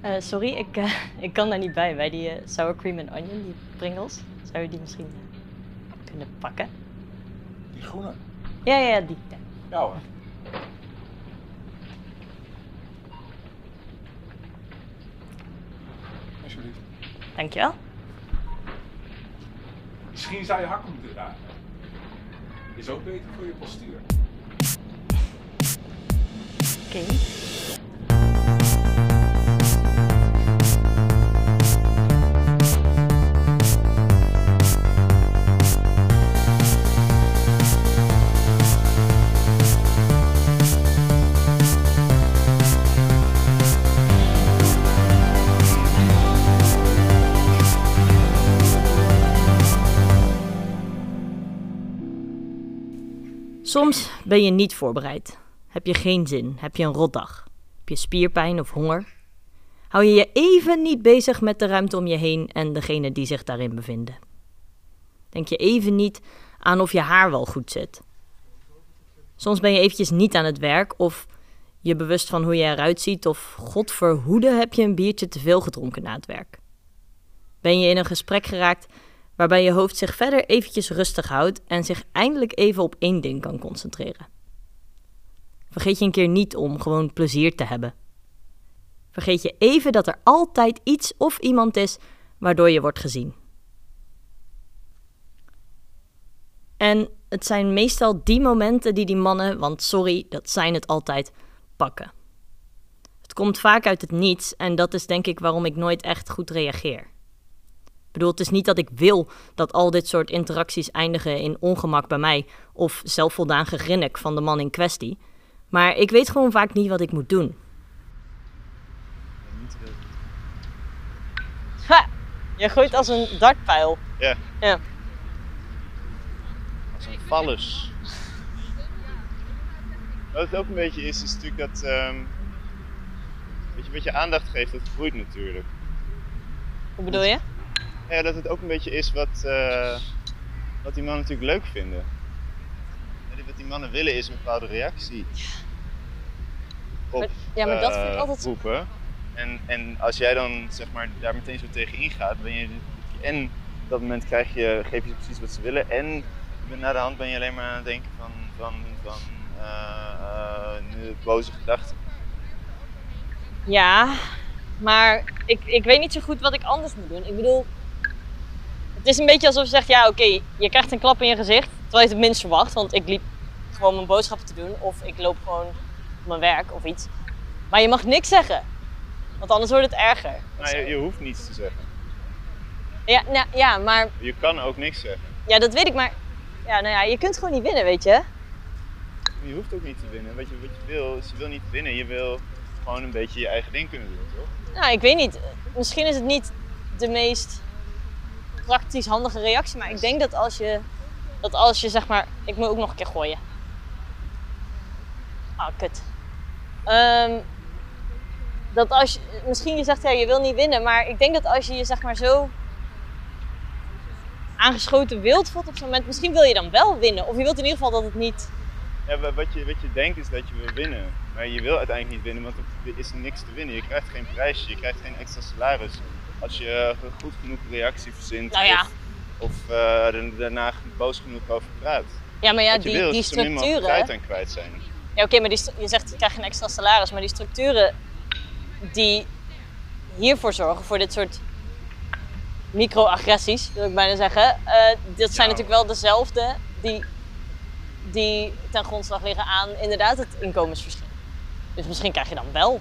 Eh, sorry, ik, eh, ik kan daar niet bij, bij die eh, sour cream en onion, die Pringles. Zou je die misschien kunnen pakken? Die groene. Ja, ja, die. Ja. Ja hoor. Alsjeblieft. Dankjewel. Misschien zou je hakken moeten dragen. Is ook beter voor je postuur. Oké. Soms ben je niet voorbereid. Heb je geen zin? Heb je een rotdag? Heb je spierpijn of honger? Hou je je even niet bezig met de ruimte om je heen en degene die zich daarin bevinden? Denk je even niet aan of je haar wel goed zit? Soms ben je eventjes niet aan het werk of je bewust van hoe je eruit ziet of god verhoede heb je een biertje te veel gedronken na het werk. Ben je in een gesprek geraakt waarbij je hoofd zich verder eventjes rustig houdt en zich eindelijk even op één ding kan concentreren. Vergeet je een keer niet om gewoon plezier te hebben. Vergeet je even dat er altijd iets of iemand is waardoor je wordt gezien. En het zijn meestal die momenten die die mannen, want sorry, dat zijn het altijd, pakken. Het komt vaak uit het niets en dat is denk ik waarom ik nooit echt goed reageer. Ik bedoel, het is niet dat ik wil dat al dit soort interacties eindigen in ongemak bij mij of zelfvoldaan gegrinnik van de man in kwestie. Maar ik weet gewoon vaak niet wat ik moet doen. Ha! Je gooit als een dartpijl. Ja, Ja. als een vallus. Wat het ook een beetje is, is natuurlijk dat. ehm weet je, wat je aandacht geeft, dat groeit natuurlijk. Hoe bedoel je? Ja, dat het ook een beetje is wat, eh, wat die mannen natuurlijk leuk vinden. Wat die mannen willen is een bepaalde reactie. Op, ja, maar dat vind ik eh, altijd- roepen. En, en als jij dan zeg maar daar meteen zo tegen ingaat, ben je en op dat moment krijg je, geef je ze precies wat ze willen. En na de hand ben je alleen maar aan het denken van, van, van eh, nu boze gedachten. Ja, maar ik, ik weet niet zo goed wat ik anders moet doen. Ik bedoel, het is een beetje alsof je zegt, ja oké, je krijgt een klap in je gezicht, terwijl je het het minst verwacht. Want ik liep gewoon mijn boodschappen te doen of ik loop gewoon op mijn werk of iets. Maar je mag niks zeggen, want anders wordt het erger. Nou, je, je hoeft niets te zeggen. Ja, nou, ja, maar Je kan ook niks zeggen. ja, dat weet ik, maar ja, nou ja, je kunt gewoon niet winnen, weet je. Je hoeft ook niet te winnen. Wat je, wat je wil, is je wil niet winnen. Je wil gewoon een beetje je eigen ding kunnen doen, toch? Nou, ik weet niet. Misschien is het niet de meest praktisch handige reactie, maar ik denk dat als je, dat als je zeg maar, ik moet ook nog een keer gooien. Ah, kut. Ehm, dat als je, misschien je zegt ja, je wil niet winnen, maar ik denk dat als je je zeg maar zo aangeschoten wilt voelt op zo'n moment, misschien wil je dan wel winnen. Of je wilt in ieder geval dat het niet. Ja, wa- wat je, wat je denkt is dat je wil winnen. Maar je wil uiteindelijk niet winnen, want er is niks te winnen. Je krijgt geen prijsje, je krijgt geen extra salaris. Als je eh, goed genoeg reactie verzint Nou ja. of, of eh, daarna boos genoeg over praat. Ja, maar ja, die, wil die structuren. tijd aan kwijt zijn. Ja, oké, maar die, je zegt je krijgt een extra salaris, maar die structuren die hiervoor zorgen, voor dit soort microagressies, wil ik bijna zeggen, eh dat zijn Ja. natuurlijk wel dezelfde die, die ten grondslag liggen aan inderdaad het inkomensverschil. Dus misschien krijg je dan wel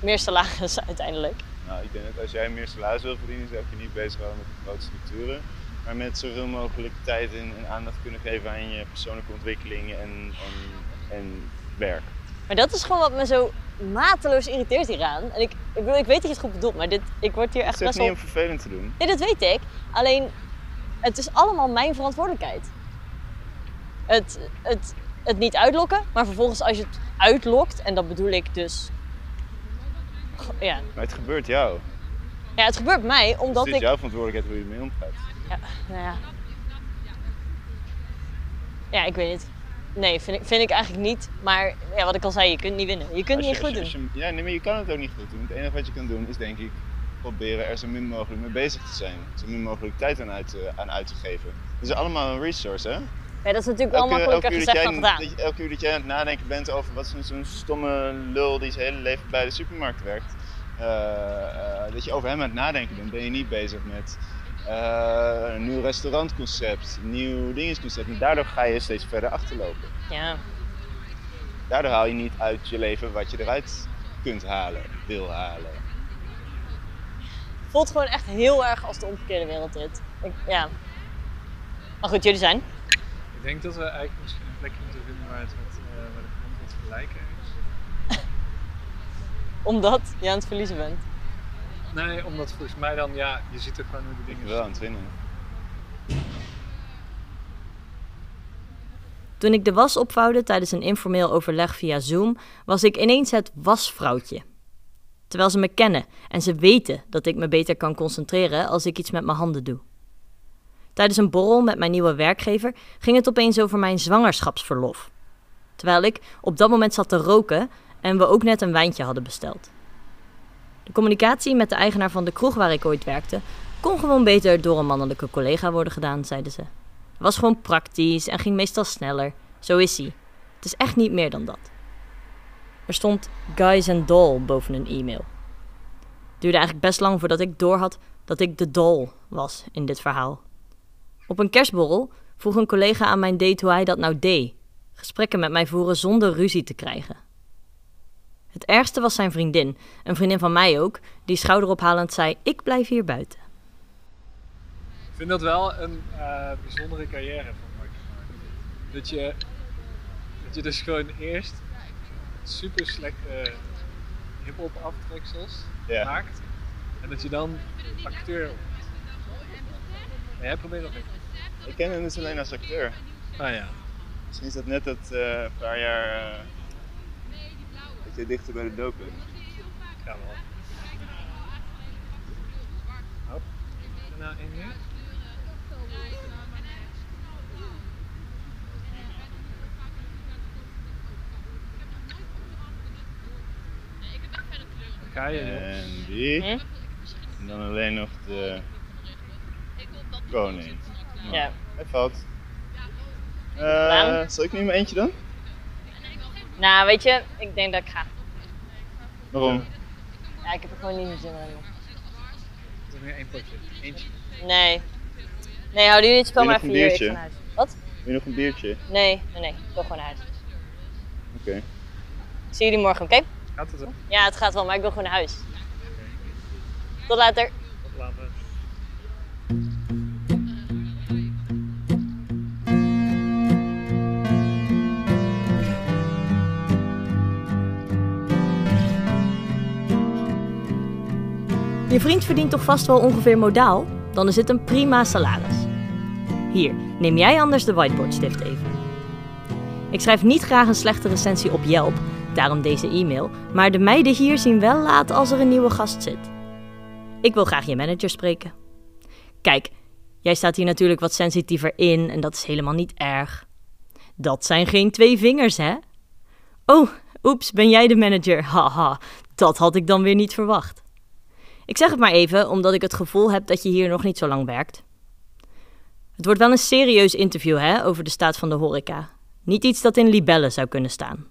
meer salaris uiteindelijk. Nou, ik denk dat als jij meer salaris wil verdienen, zou ik je niet bezighouden met de grote structuren. Maar met zoveel mogelijk tijd en, en aandacht kunnen geven aan je persoonlijke ontwikkeling en, en, en werk. Maar dat is gewoon wat me zo mateloos irriteert hieraan. En ik, ik, bedoel, ik weet dat je het goed bedoelt, maar dit, ik word hier Het echt is best niet wel... om vervelend te doen. Nee, dat weet ik. Alleen, het is allemaal mijn verantwoordelijkheid. Het, het, het niet uitlokken, maar vervolgens als je het uitlokt, en dat bedoel ik dus... Ja, Maar het gebeurt jou. ja het gebeurt mij omdat het is ik... jouw verantwoordelijkheid hoe je ermee omgaat. Ja, nou ja. Ja, ik weet niet. Nee, vind ik, vind ik eigenlijk niet. Maar ja, wat ik al zei, je kunt niet winnen. Je kunt Als niet je- goed je- doen. je- ja, nee, maar je kan het ook niet goed doen. Het enige wat je kan doen is denk ik proberen er zo min mogelijk mee bezig te zijn. Zo min mogelijk tijd aan uit, te- aan uit te geven. Het is allemaal een resource, hè? Ja, dat is natuurlijk wel makkelijker gezegd jij, dan gedaan. dat je- elke uur dat jij aan het nadenken bent over wat zo'n zo'n stomme lul die zijn hele leven bij de supermarkt werkt. eh, eh, dat je over hem aan het nadenken bent, ben je niet bezig met eh, een nieuw restaurantconcept, een nieuw dingesconcept. En daardoor ga je steeds verder achterlopen. Ja. Daardoor haal je niet uit je leven wat je eruit kunt halen, wil halen. Voelt gewoon echt heel erg als de omgekeerde wereld dit. Ik, ja. Maar goed, jullie zijn. Ik denk dat we eigenlijk misschien een plekje moeten vinden waar, het wat, eh, waar de grond wat gelijker is. Omdat je aan het verliezen bent. Nee, omdat volgens mij dan, ja, je ziet er gewoon hoe de Ik dingen ben wel aan het winnen. Toen ik de was opvouwde tijdens een informeel overleg via Zoom, was ik ineens het wasvrouwtje. Terwijl ze me kennen en ze weten dat ik me beter kan concentreren als ik iets met mijn handen doe. Tijdens een borrel met mijn nieuwe werkgever ging het opeens over mijn zwangerschapsverlof. Terwijl ik op dat moment zat te roken en we ook net een wijntje hadden besteld. De communicatie met de eigenaar van de kroeg waar ik ooit werkte kon gewoon beter door een mannelijke collega worden gedaan, zeiden ze. Was gewoon praktisch en ging meestal sneller. Zo is hij. Het is echt niet meer dan dat. Er stond Guys and Doll boven een e-mail. Het duurde eigenlijk best lang voordat ik doorhad dat ik de doll was in dit verhaal. Op een kerstborrel vroeg een collega aan mijn date hoe hij dat nou deed. Gesprekken met mij voeren zonder ruzie te krijgen. Het ergste was zijn vriendin, een vriendin van mij ook, die schouderophalend zei: Ik blijf hier buiten. Ik vind dat wel een eh, bijzondere carrière van Mark. Dat je, dat je dus gewoon eerst super slechte hip-hop aftreksels maakt. En dat je dan acteur wordt. Probeert nog even. Ik ken hem dus alleen als acteur. Ah ja. Misschien is dat net dat eh, een paar jaar eh, dat je dichter bij de doop bent. Ga wel. Hop. En nou. Daar ga je. En die. Hm? En dan alleen nog de koning. Ja. Hij valt. Gedaan. Eh zal ik nu maar eentje dan? Nou, weet je, ik denk dat ik ga. Waarom? Ja, ik heb er gewoon niet meer zin in. Er is nu één potje. Eentje. Nee. Nee, houden jullie het spel je maar even hier. Ik huis. Wat? Wil je nog een biertje? Nee, nee, nee. Ik wil gewoon naar huis. Oké. Zie jullie morgen, oké? Gaat het wel? Ja, het gaat wel, maar ik wil gewoon naar huis. Tot later. Je vriend verdient toch vast wel ongeveer modaal? Dan is het een prima salaris. Hier, neem jij anders de whiteboardstift even. Ik schrijf niet graag een slechte recensie op Yelp, daarom deze e-mail, maar de meiden hier zien wel laat als er een nieuwe gast zit. Ik wil graag je manager spreken. Kijk, jij staat hier natuurlijk wat sensitiever in en dat is helemaal niet erg. Dat zijn geen twee vingers, hè? Oh, oeps, ben jij de manager? Haha, dat had ik dan weer niet verwacht. Ik zeg het maar even, omdat ik het gevoel heb dat je hier nog niet zo lang werkt. Het wordt wel een serieus interview hè, over de staat van de horeca. Niet iets dat in libellen zou kunnen staan.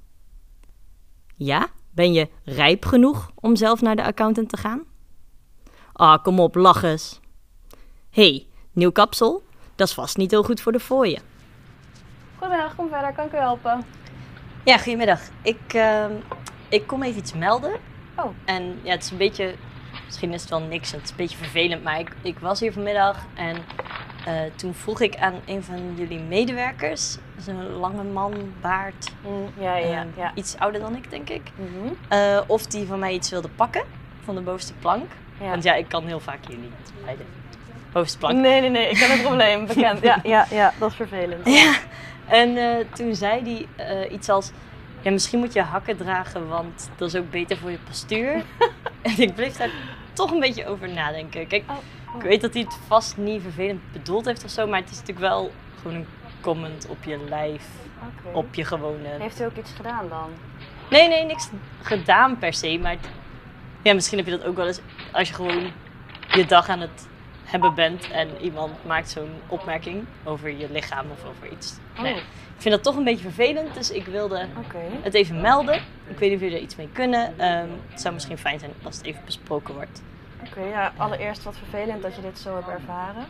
Ja? Ben je rijp genoeg om zelf naar de accountant te gaan? Ah, kom op, lach eens. hey, nieuw kapsel? Dat is vast niet heel goed voor de fooien. Goedemiddag, kom verder. Kan ik u helpen? Ja, goedemiddag. Ik, ehm, ik kom even iets melden. Oh. En ja, het is een beetje, misschien is het wel niks, het is een beetje vervelend, maar ik, ik was hier vanmiddag en eh, toen vroeg ik aan een van jullie medewerkers, dat is een lange man, baard, Mm, ja, ja, ehm, ja. iets ouder dan ik denk ik, Mhm. eh, of die van mij iets wilde pakken van de bovenste plank. ja. Want ja, ik kan heel vaak hier niet bij de bovenste plank. Nee, nee, nee. Ik ken het probleem. Bekend. Ja, ja, ja. Dat is vervelend. Ja, en eh, toen zei hij iets als: Ja, misschien moet je hakken dragen, want dat is ook beter voor je postuur. en ik bleef daar toch een beetje over nadenken. Kijk, Oh, oh. ik weet dat hij het vast niet vervelend bedoeld heeft of zo, maar het is natuurlijk wel gewoon een comment op je lijf, op je gewone... Heeft u ook iets gedaan dan? Nee, nee, niks gedaan per se. Maar ja, misschien heb je dat ook wel eens als je gewoon je dag aan het hebben bent en iemand maakt zo'n opmerking over je lichaam of over iets. Oh, ik vind dat toch een beetje vervelend, dus ik wilde het even melden. Ik weet niet of jullie er iets mee kunnen. Ehm, het zou misschien fijn zijn als het even besproken wordt. Oké, ja, allereerst wat vervelend dat je dit zo hebt ervaren.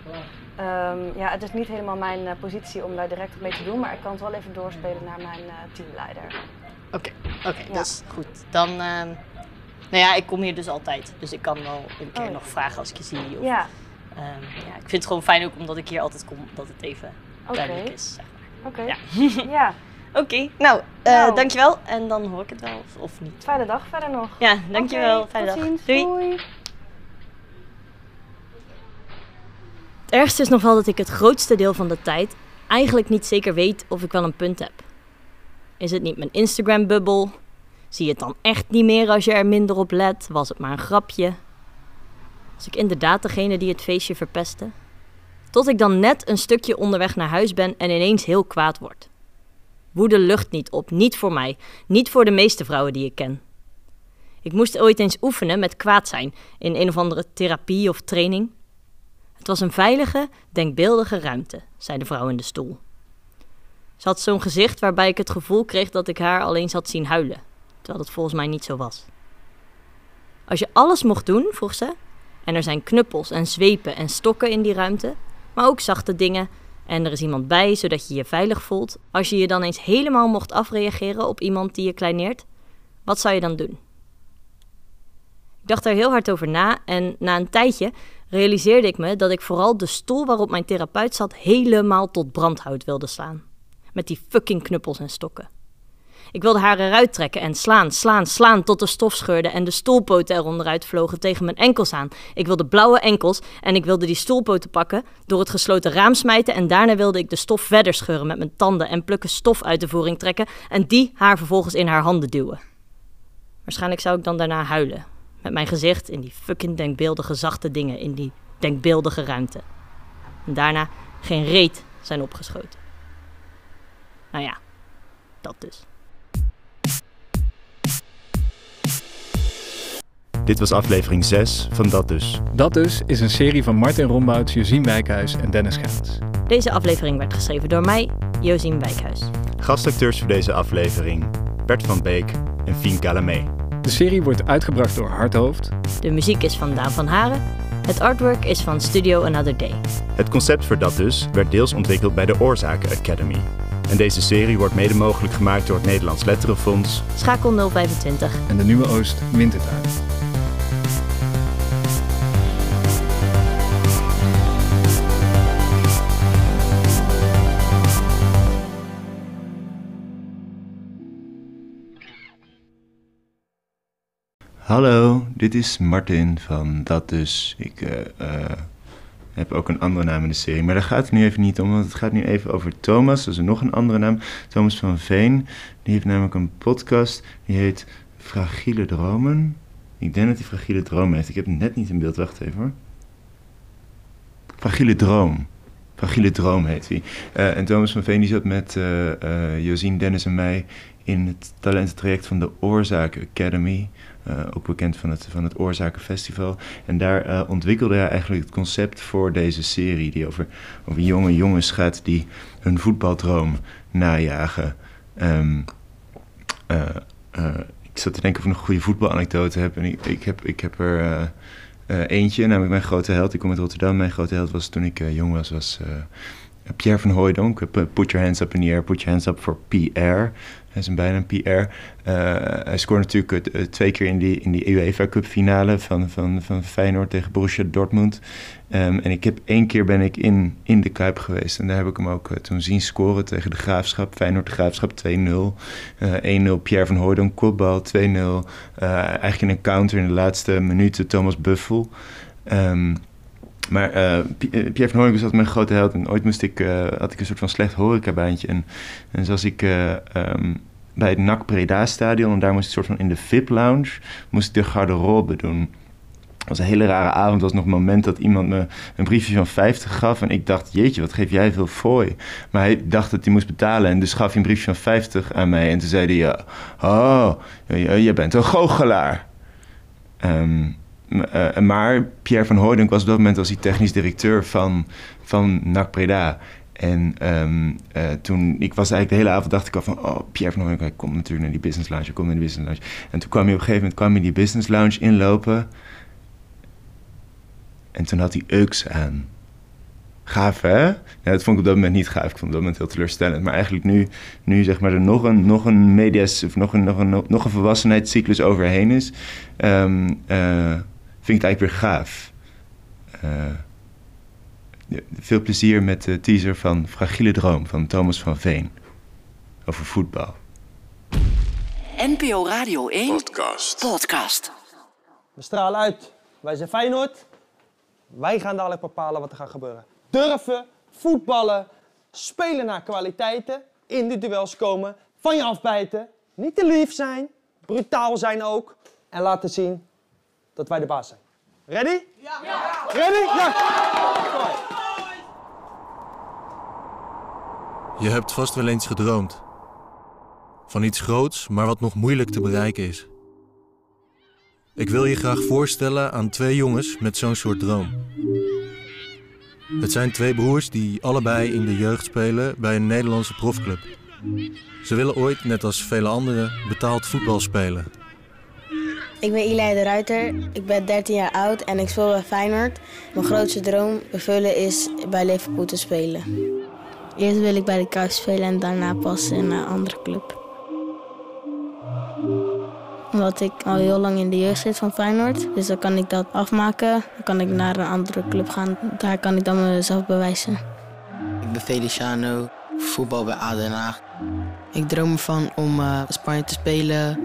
Ehm, ja, het is niet helemaal mijn eh, positie om daar direct op mee te doen, maar ik kan het wel even doorspelen naar mijn eh, teamleider. Oké, oké, Ja. dat is goed. Dan, ehm, nou ja, ik kom hier dus altijd. Dus ik kan wel een keer Oh, nog vragen als ik je zie. Of, Ja, ehm, ja, ik vind het gewoon fijn ook omdat ik hier altijd kom, dat het even oké. duidelijk is. zeg maar. Oké. Ja. Ja, Oké, nou, eh, Nou. dankjewel. En dan hoor ik het wel, of, of niet. fijne dag verder nog. Ja, dankjewel. Fijne tot dag. ziens. Doei. Doei. Het ergste is nog wel dat ik het grootste deel van de tijd eigenlijk niet zeker weet of ik wel een punt heb. Is het niet mijn Instagram-bubbel? Zie je het dan echt niet meer als je er minder op let? Was het maar een grapje? Was ik inderdaad degene die het feestje verpestte? Tot ik dan net een stukje onderweg naar huis ben en ineens heel kwaad word. Woede lucht niet op, niet voor mij, niet voor de meeste vrouwen die ik ken. Ik moest ooit eens oefenen met kwaad zijn in een of andere therapie of training. Het was een veilige, denkbeeldige ruimte, zei de vrouw in de stoel. Ze had zo'n gezicht waarbij ik het gevoel kreeg dat ik haar alleen had zien huilen, terwijl dat volgens mij niet zo was. Als je alles mocht doen, vroeg ze, en er zijn knuppels en zwepen en stokken in die ruimte, maar ook zachte dingen, en er is iemand bij zodat je je veilig voelt, als je je dan eens helemaal mocht afreageren op iemand die je kleineert, wat zou je dan doen? Ik dacht er heel hard over na en na een tijdje realiseerde ik me dat ik vooral de stoel waarop mijn therapeut zat helemaal tot brandhout wilde slaan. Met die fucking knuppels en stokken. Ik wilde haar eruit trekken en slaan, slaan, slaan tot de stof scheurde en de stoelpoten eronderuit vlogen tegen mijn enkels aan. Ik wilde blauwe enkels en ik wilde die stoelpoten pakken, door het gesloten raam smijten en daarna wilde ik de stof verder scheuren met mijn tanden en plukken stof uit de voering trekken en die haar vervolgens in haar handen duwen. Waarschijnlijk zou ik dan daarna huilen, met mijn gezicht in die fucking denkbeeldige zachte dingen in die denkbeeldige ruimte. En daarna geen reet zijn opgeschoten. Nou ja, dat dus. Dit was aflevering 6 van Dat Dus. Dat dus is een serie van Martin Rombouts, Josien Wijkhuis en Dennis Gaans. Deze aflevering werd geschreven door mij, Josien Wijkhuis. Gastacteurs voor deze aflevering Bert van Beek en Fien Calamé. De serie wordt uitgebracht door Hardhoofd. De muziek is van Daan van Haren. Het artwork is van Studio Another Day. Het concept voor Dat Dus werd deels ontwikkeld bij de Oorzaken Academy. En deze serie wordt mede mogelijk gemaakt door het Nederlands Letterenfonds, Schakel 025. En de Nieuwe Oost Wintertuin. Hallo, dit is Martin van Dat Dus. Ik eh, eh, heb ook een andere naam in de serie, maar daar gaat het nu even niet om, want het gaat nu even over Thomas. Dat is nog een andere naam, Thomas van Veen. Die heeft namelijk een podcast, die heet Fragiele Dromen. Ik denk dat hij Fragiele Dromen heeft. Ik heb het net niet in beeld, wacht even hoor. Fragiele Droom. Fragiele Droom heet hij. Eh, en Thomas van Veen die zat met Josien, Dennis en mij in het talententraject van de Oorzaken Academy. Eh, ook bekend van het, van het Oorzakenfestival. En daar eh, ontwikkelde hij eigenlijk het concept voor deze serie. Die over, over jonge jongens gaat die hun voetbaldroom najagen. Ehm, eh, ik zat te denken of ik een goede voetbalanekdote heb. En ik, ik, heb, ik heb er eentje, namelijk mijn grote held. Ik kom uit Rotterdam. Mijn grote held was toen ik jong was, was Pierre van Hooijdonk. Put your hands up in the air, put your hands up for PR. Is een bijnaam PR. Eh, hij scoorde natuurlijk eh, twee keer in die, in die UEFA Cup finale van, van, van Feyenoord tegen Borussia Dortmund. Ehm, en ik heb één keer ben ik in, in de Kuip geweest. En daar heb ik hem ook eh, toen zien scoren tegen de Graafschap. Feyenoord de Graafschap 2-0. Eh 1-0 Pierre van Hooijdonk, kopbal 2-0. Eh, eigenlijk in een counter in de laatste minuten Thomas Buffel. Ehm, maar eh, Pierre van Hooijdonk was altijd mijn grote held. En ooit moest ik, eh, had ik een soort van slecht horecabaantje. En, en zoals ik eh, ehm, bij het NAC Breda stadion... en daar moest ik soort van in de VIP-lounge... moest ik de garderobe doen. Het was een hele rare avond. Het was nog een moment dat iemand me een briefje van 50 gaf. En ik dacht, jeetje, wat geef jij veel fooi. Maar hij dacht dat hij moest betalen. En dus gaf hij een briefje van 50 aan mij. En toen zei hij, oh, jij bent een goochelaar. Um, maar Pierre van Hooydonk was op dat moment was hij technisch directeur van, van NAC. En um, uh, toen, ik was eigenlijk de hele avond, dacht ik al van, oh, Pierre van Hooydonk, hij komt natuurlijk naar die business lounge, hij komt naar die business lounge. En toen kwam hij op een gegeven moment, kwam hij die business lounge inlopen. En toen had hij Ux aan. Gaaf, hè? Ja, dat vond ik op dat moment niet gaaf. Ik vond het op dat moment heel teleurstellend. Maar eigenlijk nu, nu zeg maar, er nog een, nog een medias... of nog een, nog een, nog een volwassenheidscyclus overheen is... Um, vind ik het eigenlijk weer gaaf. Uh, veel plezier met de teaser van Fragiele Droom van Thomas van Veen. Over voetbal. NPO Radio 1 Podcast. Podcast. We stralen uit. Wij zijn Feyenoord. Wij gaan dadelijk bepalen wat er gaat gebeuren. Durven, voetballen, spelen naar kwaliteiten, in de duels komen, van je afbijten, niet te lief zijn, brutaal zijn ook en laten zien dat wij de baas zijn. Ready? Ja! Ready? Ja! Je hebt vast wel eens gedroomd. Van iets groots, maar wat nog moeilijk te bereiken is. Ik wil je graag voorstellen aan twee jongens met zo'n soort droom. Het zijn twee broers die allebei in de jeugd spelen bij een Nederlandse profclub. Ze willen ooit, net als vele anderen, betaald voetbal spelen. Ik ben Eli de Ruiter, ik ben 13 jaar oud en ik speel bij Feyenoord. Mijn grootste droom vervullen is bij Liverpool te spelen. Eerst wil ik bij de Kuip spelen en daarna pas in een andere club omdat ik al heel lang in de jeugd zit van Feyenoord. Dus dan kan ik dat afmaken. Dan kan ik naar een andere club gaan. Daar kan ik dan mezelf bewijzen. Ik ben Feliciano, voetbal bij Haag. Ik droom ervan om uh, Spanje te spelen,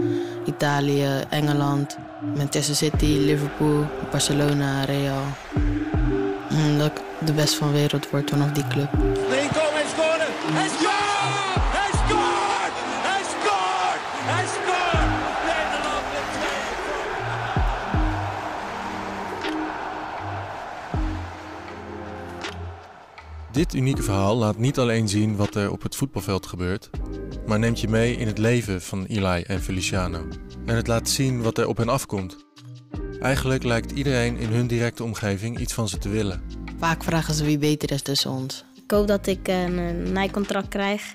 Italië, Engeland, Manchester City, Liverpool, Barcelona, Real. Dat ik de beste van de wereld word vanaf die club. Dit unieke verhaal laat niet alleen zien wat er op het voetbalveld gebeurt, maar neemt je mee in het leven van Eli en Feliciano. En het laat zien wat er op hen afkomt. Eigenlijk lijkt iedereen in hun directe omgeving iets van ze te willen. Vaak vragen ze wie beter is tussen ons. Ik hoop dat ik een nijcontract krijg.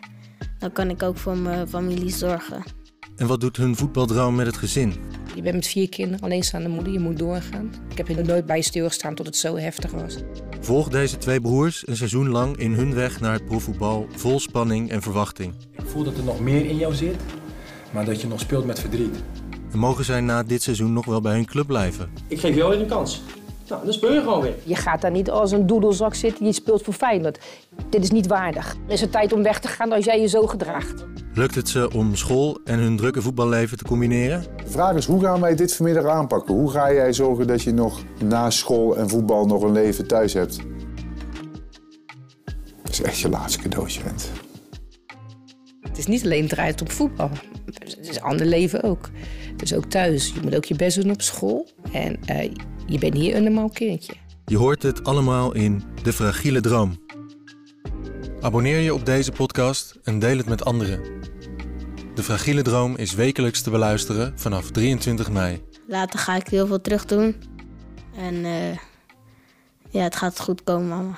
Dan kan ik ook voor mijn familie zorgen. En wat doet hun voetbaldroom met het gezin? Je bent met vier kinderen, alleenstaande moeder, je moet doorgaan. Ik heb er nooit bij stilgestaan tot het zo heftig was. Volg deze twee broers een seizoen lang in hun weg naar het profvoetbal vol spanning en verwachting. Ik voel dat er nog meer in jou zit, maar dat je nog speelt met verdriet. En mogen zij na dit seizoen nog wel bij hun club blijven? Ik geef jou weer een kans. Nou, dan speel je gewoon weer. Je gaat daar niet als een doedelzak zitten, je speelt voor Feyenoord. Dit is niet waardig. Er is het tijd om weg te gaan als jij je zo gedraagt. Lukt het ze om school en hun drukke voetballeven te combineren? De vraag is, hoe gaan wij dit vanmiddag aanpakken? Hoe ga jij zorgen dat je nog na school en voetbal nog een leven thuis hebt? Dat is echt je laatste cadeautje, vent. Het is niet alleen draait op voetbal. Het is een ander leven ook. Dus ook thuis. Je moet ook je best doen op school. En uh, je bent hier een normaal kindje. Je hoort het allemaal in De Fragiele Droom. Abonneer je op deze podcast en deel het met anderen. De Fragiele Droom is wekelijks te beluisteren vanaf 23 mei. Later ga ik heel veel terug doen. En uh, ja, het gaat goed komen, mama.